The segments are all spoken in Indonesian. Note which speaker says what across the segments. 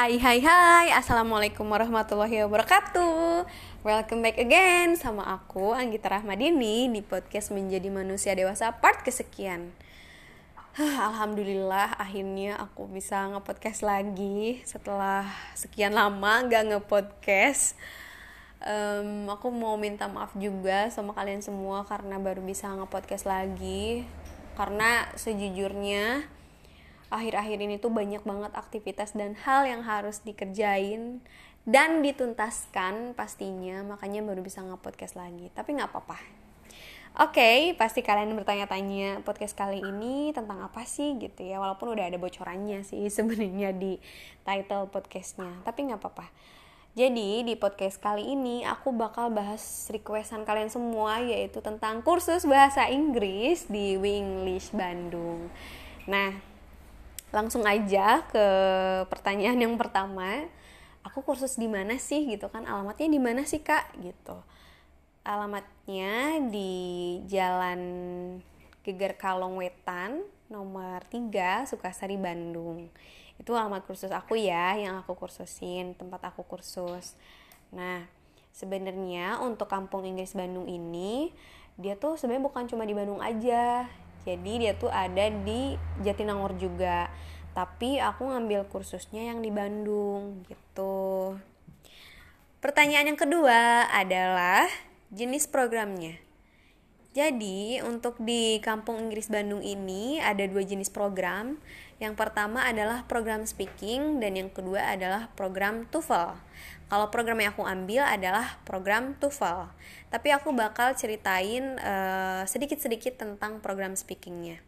Speaker 1: Hai hai hai. Assalamualaikum warahmatullahi wabarakatuh. Welcome back again sama aku Anggita Rahmadini di podcast Menjadi Manusia Dewasa part kesekian. Alhamdulillah akhirnya aku bisa nge-podcast lagi Setelah sekian lama gak nge-podcast. Um, Aku mau minta maaf juga sama kalian semua Karena baru bisa nge-podcast lagi. Karena sejujurnya akhir-akhir ini tuh banyak banget aktivitas dan hal yang harus dikerjain dan dituntaskan pastinya makanya baru bisa nge-podcast lagi tapi nggak apa-apa. Oke, okay, pasti kalian bertanya-tanya podcast kali ini tentang apa sih gitu ya Walaupun udah ada bocorannya sih sebenarnya di title podcastnya Tapi nggak apa-apa. Jadi di podcast kali ini aku bakal bahas requestan kalian semua Yaitu tentang kursus bahasa Inggris di Winglish Bandung. Nah, langsung aja ke pertanyaan yang pertama. Aku kursus di mana sih gitu kan? Alamatnya di mana sih kak? Gitu. Alamatnya di Jalan Geger Kalong Wetan nomor 3 Sukasari Bandung. Itu alamat kursus aku ya yang aku kursusin tempat aku kursus. Nah sebenarnya untuk kampung Inggris Bandung ini dia tuh sebenarnya bukan cuma di Bandung aja jadi dia tuh ada di Jatinangor juga. Tapi aku ngambil kursusnya yang di Bandung gitu. Pertanyaan yang kedua adalah jenis programnya jadi untuk di Kampung Inggris Bandung ini ada dua jenis program. Yang pertama adalah program speaking dan yang kedua adalah program TOEFL. Kalau program yang aku ambil adalah program TOEFL. Tapi aku bakal ceritain sedikit sedikit-sedikit tentang program speakingnya.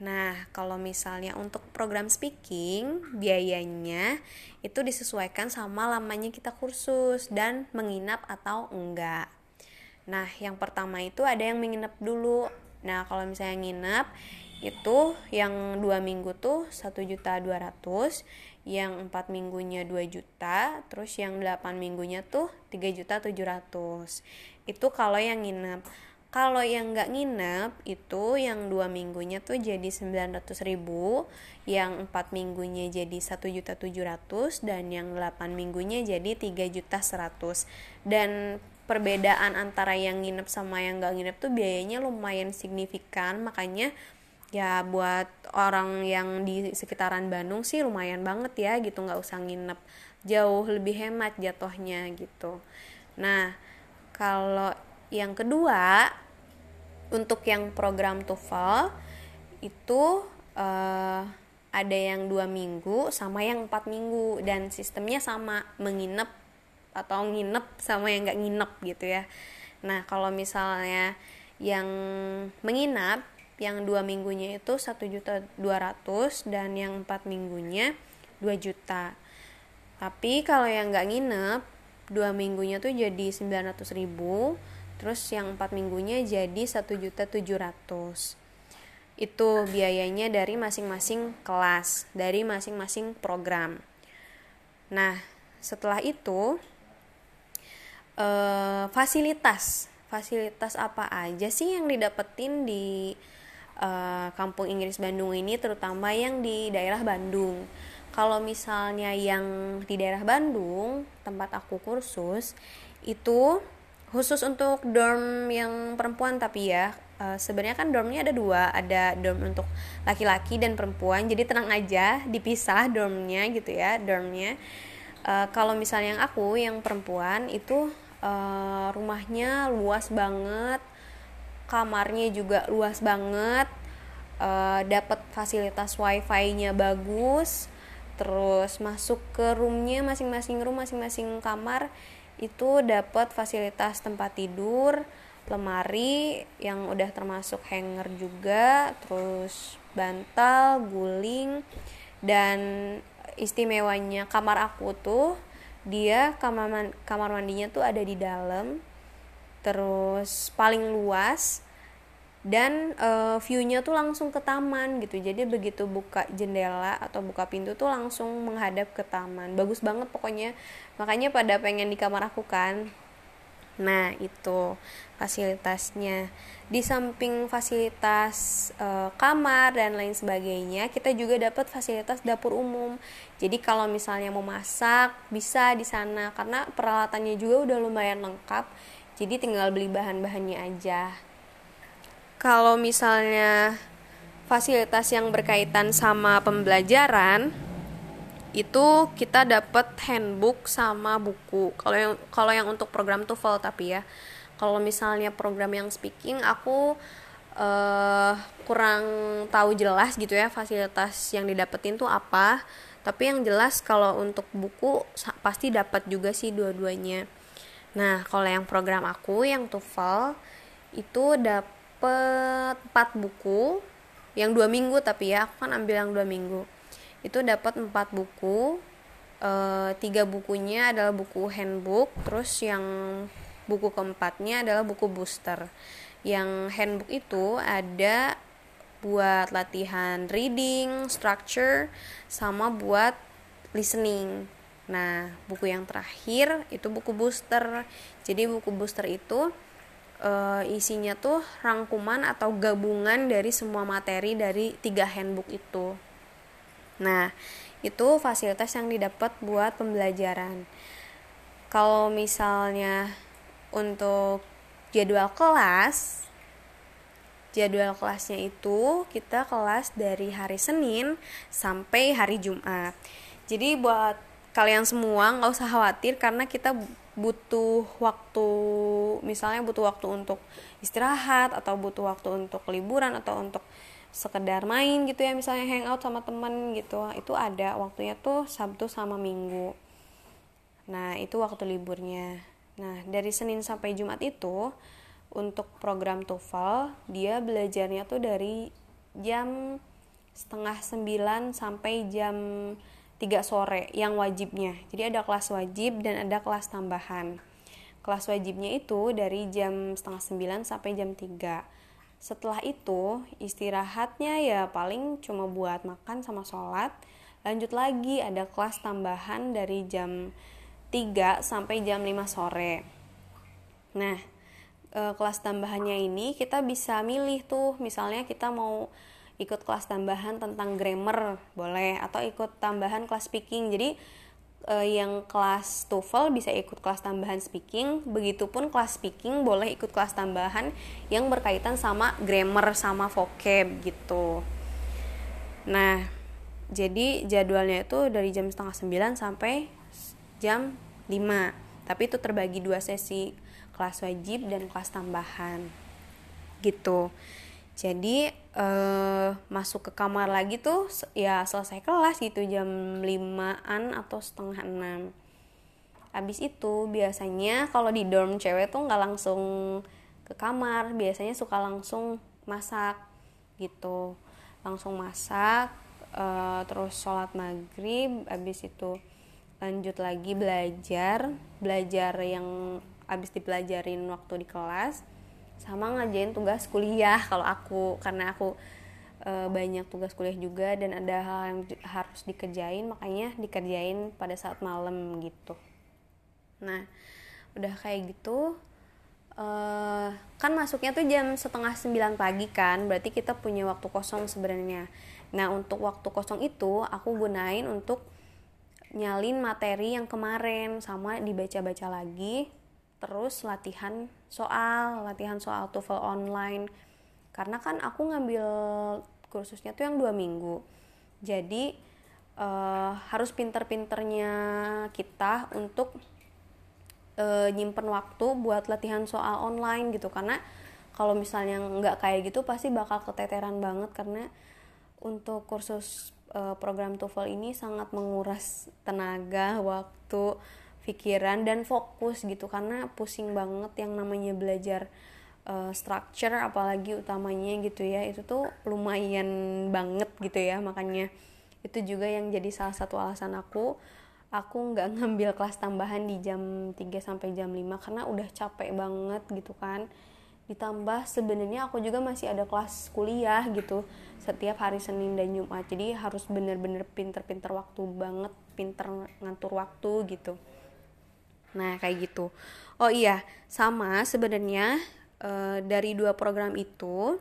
Speaker 1: Nah, kalau misalnya untuk program speaking, biayanya itu disesuaikan sama lamanya kita kursus dan menginap atau enggak. Nah, yang pertama itu ada yang menginap dulu. Nah, kalau misalnya nginap itu yang dua minggu tuh satu juta dua ratus, yang empat minggunya 2 juta, terus yang 8 minggunya tuh tiga juta tujuh ratus. Itu kalau yang nginep. Kalau yang nggak nginep itu yang dua minggunya tuh jadi sembilan ratus ribu, yang empat minggunya jadi satu juta tujuh ratus dan yang 8 minggunya jadi tiga juta seratus. Dan perbedaan antara yang nginep sama yang gak nginep tuh biayanya lumayan signifikan. Makanya ya buat orang yang di sekitaran Bandung sih lumayan banget ya gitu nggak usah nginep. Jauh lebih hemat jatuhnya gitu. Nah kalau yang kedua untuk yang program TOEFL itu uh, ada yang dua minggu sama yang empat minggu. Dan sistemnya sama menginap atau nginep sama yang nggak nginep gitu ya. Nah kalau misalnya yang menginap yang dua minggunya itu satu juta dua ratus dan yang empat minggunya 2 juta. Tapi kalau yang nggak nginep dua minggunya tuh jadi 900 ribu terus yang empat minggunya jadi satu juta tujuh ratus. Itu biayanya dari masing-masing kelas dari masing-masing program. Nah setelah itu uh, fasilitas. Fasilitas apa aja sih yang didapetin di uh, kampung Inggris Bandung ini terutama yang di daerah Bandung? Kalau misalnya yang di daerah Bandung tempat aku kursus itu khusus untuk dorm yang perempuan tapi ya uh, sebenarnya kan dormnya ada dua. Ada dorm untuk laki-laki dan perempuan. Jadi tenang aja dipisah dormnya gitu ya dormnya uh, kalau misalnya yang aku yang perempuan itu uh, rumahnya luas banget kamarnya juga luas banget uh, dapat fasilitas wifi-nya bagus terus masuk ke roomnya masing-masing room masing-masing kamar itu dapat fasilitas tempat tidur lemari yang udah termasuk hanger juga terus bantal guling dan istimewanya kamar aku tuh dia kamar man kamar mandinya tuh ada di dalam terus paling luas dan uh, view-nya tuh langsung ke taman gitu. Jadi begitu buka jendela atau buka pintu tuh langsung menghadap ke taman. Bagus banget pokoknya. Makanya pada pengen di kamar aku kan Nah, itu fasilitasnya. Di samping fasilitas e, kamar dan lain sebagainya, kita juga dapat fasilitas dapur umum. Jadi kalau misalnya mau masak, bisa di sana karena peralatannya juga udah lumayan lengkap. Jadi tinggal beli bahan-bahannya aja. Kalau misalnya fasilitas yang berkaitan sama pembelajaran, itu kita dapat handbook sama buku. Kalau yang kalau yang untuk program TOEFL tapi ya. Kalau misalnya program yang speaking aku uh, kurang tahu jelas gitu ya fasilitas yang didapetin tuh apa. Tapi yang jelas kalau untuk buku pasti dapat juga sih dua-duanya. Nah kalau yang program aku yang TOEFL itu dapat 4 buku. Yang dua minggu tapi ya aku kan ambil yang dua minggu itu dapat empat buku e, tiga bukunya adalah buku handbook terus yang buku keempatnya adalah buku booster yang handbook itu ada buat latihan reading, structure, sama buat listening. Nah, buku yang terakhir itu buku booster. Jadi buku booster itu e, isinya tuh rangkuman atau gabungan dari semua materi dari tiga handbook itu. Nah, itu fasilitas yang didapat buat pembelajaran. Kalau misalnya untuk jadwal kelas, jadwal kelasnya itu kita kelas dari hari Senin sampai hari Jumat. Jadi buat kalian semua nggak usah khawatir karena kita butuh waktu misalnya butuh waktu untuk istirahat atau butuh waktu untuk liburan atau untuk sekedar main gitu ya misalnya hangout sama temen gitu. Itu ada waktunya tuh Sabtu sama Minggu. Nah itu waktu liburnya. Nah dari Senin sampai Jumat itu untuk program TOEFL dia belajarnya tuh dari jam setengah sembilan sampai jam 3 sore yang wajibnya. Jadi ada kelas wajib dan ada kelas tambahan. Kelas wajibnya itu dari jam setengah sembilan sampai jam 3 setelah itu istirahatnya ya paling cuma buat makan sama sholat. Lanjut lagi ada kelas tambahan dari jam 3 sampai jam 5 sore. Nah e, kelas tambahannya ini kita bisa milih tuh. Misalnya kita mau ikut kelas tambahan tentang grammar boleh. Atau ikut tambahan kelas speaking. Jadi uh, yang kelas TOEFL bisa ikut kelas tambahan speaking, begitupun kelas speaking boleh ikut kelas tambahan yang berkaitan sama grammar sama vocab gitu. Nah, jadi jadwalnya itu dari jam setengah sembilan sampai jam 5 tapi itu terbagi dua sesi kelas wajib dan kelas tambahan gitu jadi uh, masuk ke kamar lagi tuh ya selesai kelas gitu jam 5an atau setengah enam. Habis itu biasanya kalau di dorm cewek tuh nggak langsung ke kamar biasanya suka langsung masak gitu. Langsung masak uh, terus sholat maghrib habis itu lanjut lagi belajar. Belajar yang habis dipelajarin waktu di kelas sama ngajain tugas kuliah kalau aku karena aku e, banyak tugas kuliah juga dan ada hal yang harus dikerjain makanya dikerjain pada saat malam gitu. Nah udah kayak gitu e, kan masuknya tuh jam setengah sembilan pagi kan berarti kita punya waktu kosong sebenarnya. Nah untuk waktu kosong itu aku gunain untuk nyalin materi yang kemarin sama dibaca-baca lagi terus latihan soal latihan soal TOEFL online. Karena kan aku ngambil kursusnya tuh yang dua minggu. Jadi uh, harus pinter-pinternya kita untuk uh, nyimpen waktu buat latihan soal online gitu. Karena kalau misalnya nggak kayak gitu pasti bakal keteteran banget karena untuk kursus uh, program TOEFL ini sangat menguras tenaga waktu pikiran dan fokus gitu karena pusing banget yang namanya belajar uh, structure apalagi utamanya gitu ya itu tuh lumayan banget gitu ya makanya itu juga yang jadi salah satu alasan aku aku nggak ngambil kelas tambahan di jam 3 sampai jam 5 karena udah capek banget gitu kan. Ditambah sebenarnya aku juga masih ada kelas kuliah gitu setiap hari Senin dan Jumat jadi harus bener-bener pinter-pinter waktu banget pinter ngatur waktu gitu nah kayak gitu. Oh iya. Sama sebenarnya uh, dari dua program itu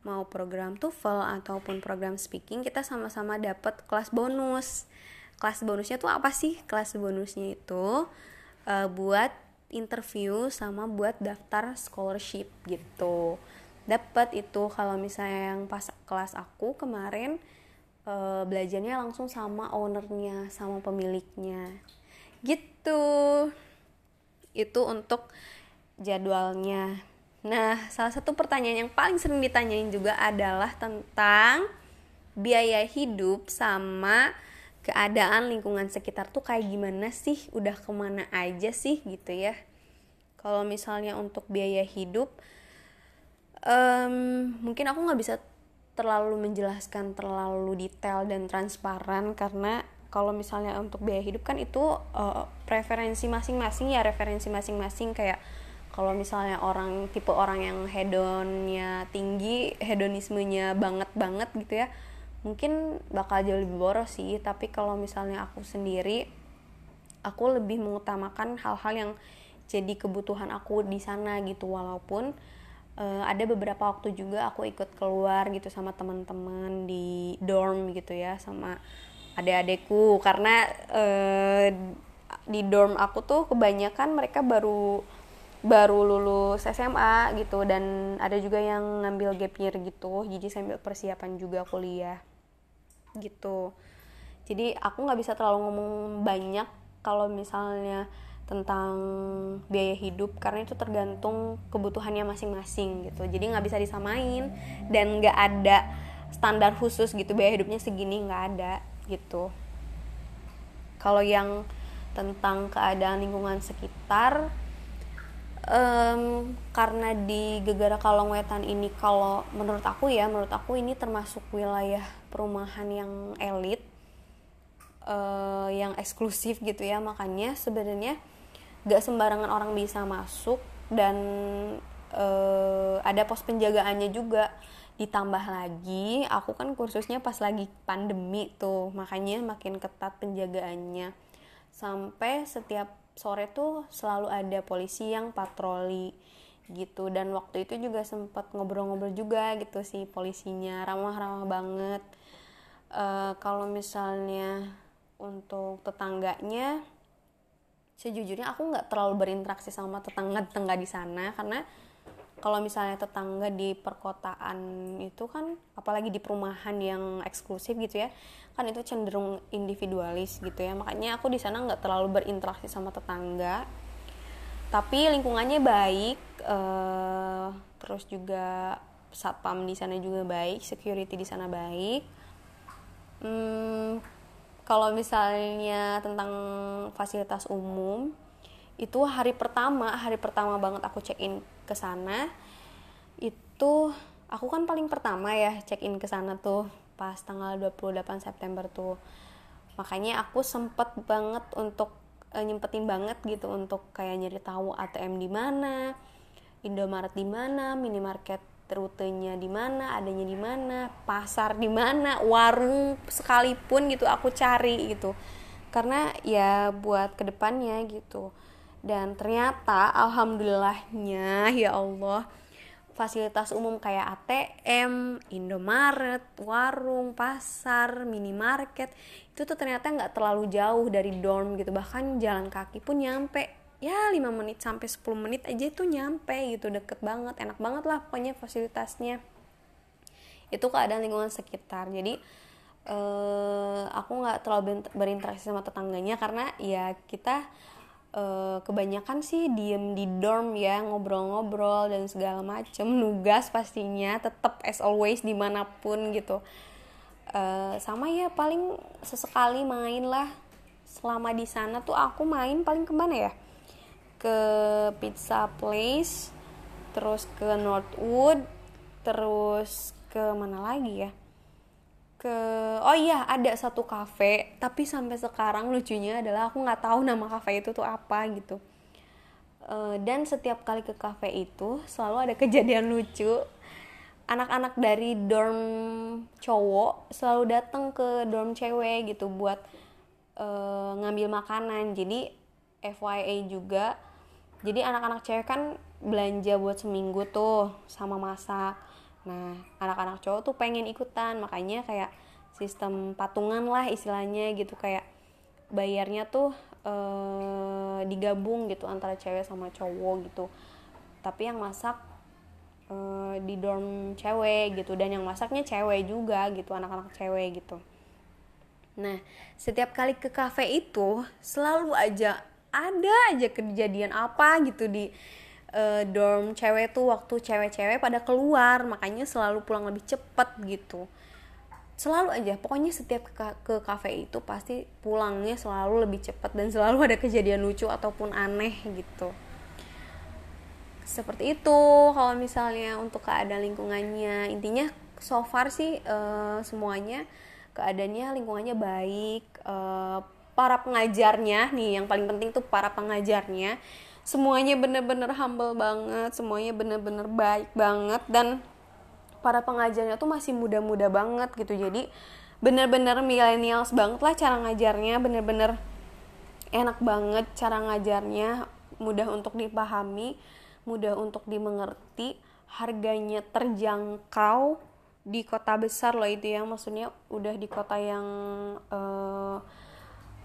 Speaker 1: mau program TOEFL ataupun program speaking kita sama-sama dapat kelas bonus. Kelas bonusnya tuh apa sih? Kelas bonusnya itu uh, buat interview sama buat daftar scholarship gitu. Dapat itu kalau misalnya yang pas kelas aku kemarin uh, belajarnya langsung sama ownernya sama pemiliknya gitu. Itu untuk jadwalnya. Nah, salah satu pertanyaan yang paling sering ditanyain juga adalah tentang biaya hidup sama keadaan lingkungan sekitar tuh kayak gimana sih, udah ke mana aja sih? Gitu ya. Kalau misalnya untuk biaya hidup, um, mungkin aku nggak bisa terlalu menjelaskan terlalu detail dan transparan karena kalau misalnya untuk biaya hidup kan itu uh, preferensi masing-masing ya referensi masing-masing. Kayak kalau misalnya orang tipe orang yang hedonnya tinggi hedonismenya banget banget gitu ya mungkin bakal jauh lebih boros sih. Tapi kalau misalnya aku sendiri aku lebih mengutamakan hal-hal yang jadi kebutuhan aku di sana gitu. Walaupun uh, ada beberapa waktu juga aku ikut keluar gitu sama teman-teman di dorm gitu ya sama adik-adikku. Karena uh, di dorm aku tuh kebanyakan mereka baru baru lulus SMA gitu. Dan ada juga yang ngambil gap year gitu. Jadi sambil persiapan juga kuliah gitu. Jadi aku nggak bisa terlalu ngomong banyak kalau misalnya tentang biaya hidup karena itu tergantung kebutuhannya masing-masing gitu. Jadi nggak bisa disamain dan nggak ada standar khusus gitu biaya hidupnya segini nggak ada gitu. Kalau yang tentang keadaan lingkungan sekitar um, karena di Gegara Kalong Wetan ini kalau menurut aku ya menurut aku ini termasuk wilayah perumahan yang elit uh, yang eksklusif gitu ya. Makanya sebenarnya gak sembarangan orang bisa masuk dan uh, ada pos penjagaannya juga ditambah lagi aku kan kursusnya pas lagi pandemi tuh makanya makin ketat penjagaannya. Sampai setiap sore tuh selalu ada polisi yang patroli gitu. Dan waktu itu juga sempat ngobrol-ngobrol juga gitu sih polisinya ramah-ramah banget. Uh, kalau misalnya untuk tetangganya sejujurnya aku nggak terlalu berinteraksi sama tetangga-tetangga di sana karena kalau misalnya tetangga di perkotaan itu kan apalagi di perumahan yang eksklusif gitu ya kan itu cenderung individualis gitu ya. Makanya aku di sana nggak terlalu berinteraksi sama tetangga. Tapi lingkungannya baik eh, terus juga satpam di sana juga baik security di sana baik. Hmm, kalau misalnya tentang fasilitas umum itu hari pertama hari pertama banget aku check in ke sana. Itu aku kan paling pertama ya check in ke sana tuh pas tanggal 28 September tuh. Makanya aku sempet banget untuk e, nyempetin banget gitu untuk kayak nyari tahu ATM di mana Indomaret di mana minimarket rutenya di mana adanya di mana pasar di mana warung sekalipun gitu aku cari gitu. Karena ya buat ke depannya gitu dan ternyata alhamdulillahnya ya Allah fasilitas umum kayak ATM, Indomaret, warung, pasar, minimarket itu tuh ternyata nggak terlalu jauh dari dorm gitu. Bahkan jalan kaki pun nyampe. Ya 5 menit sampai 10 menit aja itu nyampe gitu. Deket banget enak banget lah pokoknya fasilitasnya. Itu keadaan lingkungan sekitar. Jadi eh, aku nggak terlalu berinteraksi sama tetangganya karena ya kita uh, kebanyakan sih diem di dorm ya ngobrol-ngobrol dan segala macem nugas pastinya tetap as always di mana pun gitu. Uh, sama ya paling sesekali main lah. Selama di sana tuh aku main paling ke mana ya? Ke pizza place terus ke Northwood terus ke mana lagi ya ke oh iya ada satu kafe tapi sampai sekarang lucunya adalah aku nggak tahu nama kafe itu tuh apa gitu. Uh, dan setiap kali ke kafe itu selalu ada kejadian lucu. Anak-anak dari dorm cowok selalu datang ke dorm cewek gitu buat uh, ngambil makanan. Jadi FYA juga. Jadi anak-anak cewek kan belanja buat seminggu tuh sama masak nah anak-anak cowok tuh pengen ikutan makanya kayak sistem patungan lah istilahnya gitu kayak bayarnya tuh eh, digabung gitu antara cewek sama cowok gitu. Tapi yang masak eh, di dorm cewek gitu dan yang masaknya cewek juga gitu anak-anak cewek gitu. Nah setiap kali ke kafe itu selalu aja ada aja kejadian apa gitu di uh, dorm cewek tuh waktu cewek-cewek pada keluar makanya selalu pulang lebih cepet gitu. Selalu aja pokoknya setiap ke, ke kafe itu pasti pulangnya selalu lebih cepat dan selalu ada kejadian lucu ataupun aneh gitu. Seperti itu kalau misalnya untuk keadaan lingkungannya. Intinya so far sih uh, semuanya keadaannya lingkungannya baik. Uh, para pengajarnya nih yang paling penting tuh para pengajarnya semuanya bener-bener humble banget semuanya bener-bener baik banget dan para pengajarnya tuh masih muda-muda banget gitu. Jadi bener-bener millennials banget lah cara ngajarnya bener-bener enak banget cara ngajarnya mudah untuk dipahami mudah untuk dimengerti harganya terjangkau di kota besar loh itu ya. Maksudnya udah di kota yang uh,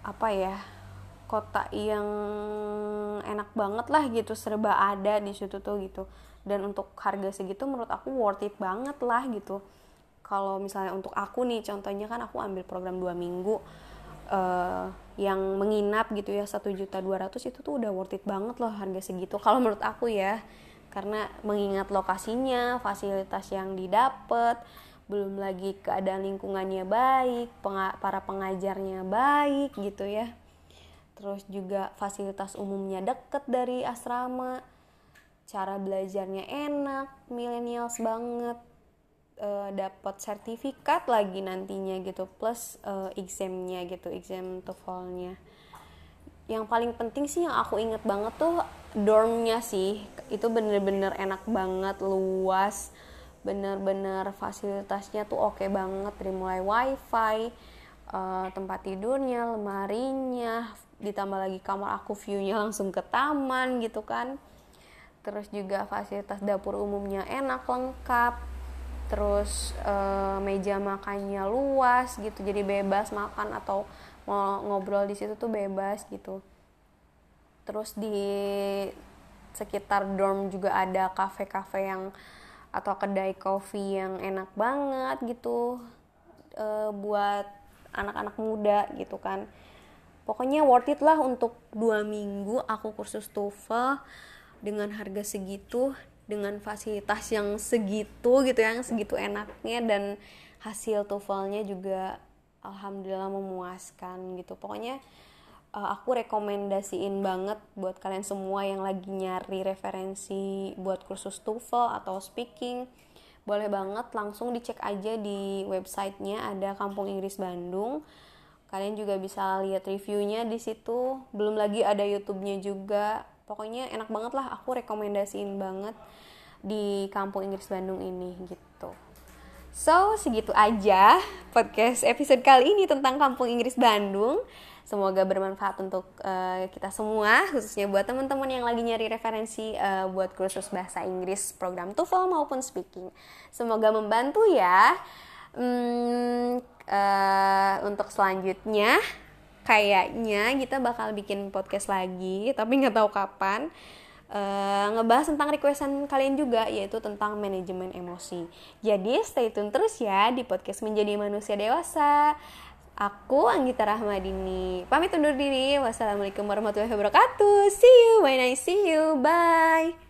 Speaker 1: apa ya kota yang enak banget lah gitu serba ada di situ tuh gitu. Dan untuk harga segitu menurut aku worth it banget lah gitu. Kalau misalnya untuk aku nih contohnya kan aku ambil program dua minggu uh, yang menginap gitu ya satu juta dua ratus itu tuh udah worth it banget loh harga segitu. Kalau menurut aku ya karena mengingat lokasinya fasilitas yang didapat belum lagi keadaan lingkungannya baik para pengajarnya baik gitu ya terus juga fasilitas umumnya deket dari asrama. Cara belajarnya enak millennials banget. E, dapat sertifikat lagi nantinya gitu plus e, examnya gitu exam TOEFL-nya. Yang paling penting sih yang aku inget banget tuh dormnya sih. Itu bener-bener enak banget luas. Bener-bener fasilitasnya tuh oke okay banget. Dari mulai wifi uh, tempat tidurnya lemarinya ditambah lagi kamar aku viewnya langsung ke taman gitu kan. Terus juga fasilitas dapur umumnya enak lengkap. Terus e, meja makannya luas gitu jadi bebas makan atau mau ngobrol di situ tuh bebas gitu. Terus di sekitar dorm juga ada kafe-kafe yang atau kedai kopi yang enak banget gitu e, buat anak-anak muda gitu kan pokoknya worth it lah untuk dua minggu aku kursus TOEFL dengan harga segitu dengan fasilitas yang segitu gitu yang segitu enaknya dan hasil TOEFL-nya juga alhamdulillah memuaskan gitu. Pokoknya uh, aku rekomendasiin banget buat kalian semua yang lagi nyari referensi buat kursus TOEFL atau speaking boleh banget langsung dicek aja di websitenya ada Kampung Inggris Bandung kalian juga bisa lihat reviewnya di situ. Belum lagi ada YouTube-nya juga. Pokoknya enak banget lah aku rekomendasiin banget di kampung Inggris Bandung ini gitu. So segitu aja podcast episode kali ini tentang kampung Inggris Bandung. Semoga bermanfaat untuk uh, kita semua khususnya buat teman-teman yang lagi nyari referensi uh, buat kursus bahasa Inggris program TOEFL maupun speaking. Semoga membantu ya. Hmm, uh, untuk selanjutnya kayaknya kita bakal bikin podcast lagi tapi nggak tahu kapan. Uh, ngebahas tentang requestan kalian juga yaitu tentang manajemen emosi. Jadi stay tune terus ya di podcast menjadi manusia dewasa. Aku Anggita Rahmadini. Pamit undur diri. Wassalamualaikum warahmatullahi wabarakatuh. See you when I see you. Bye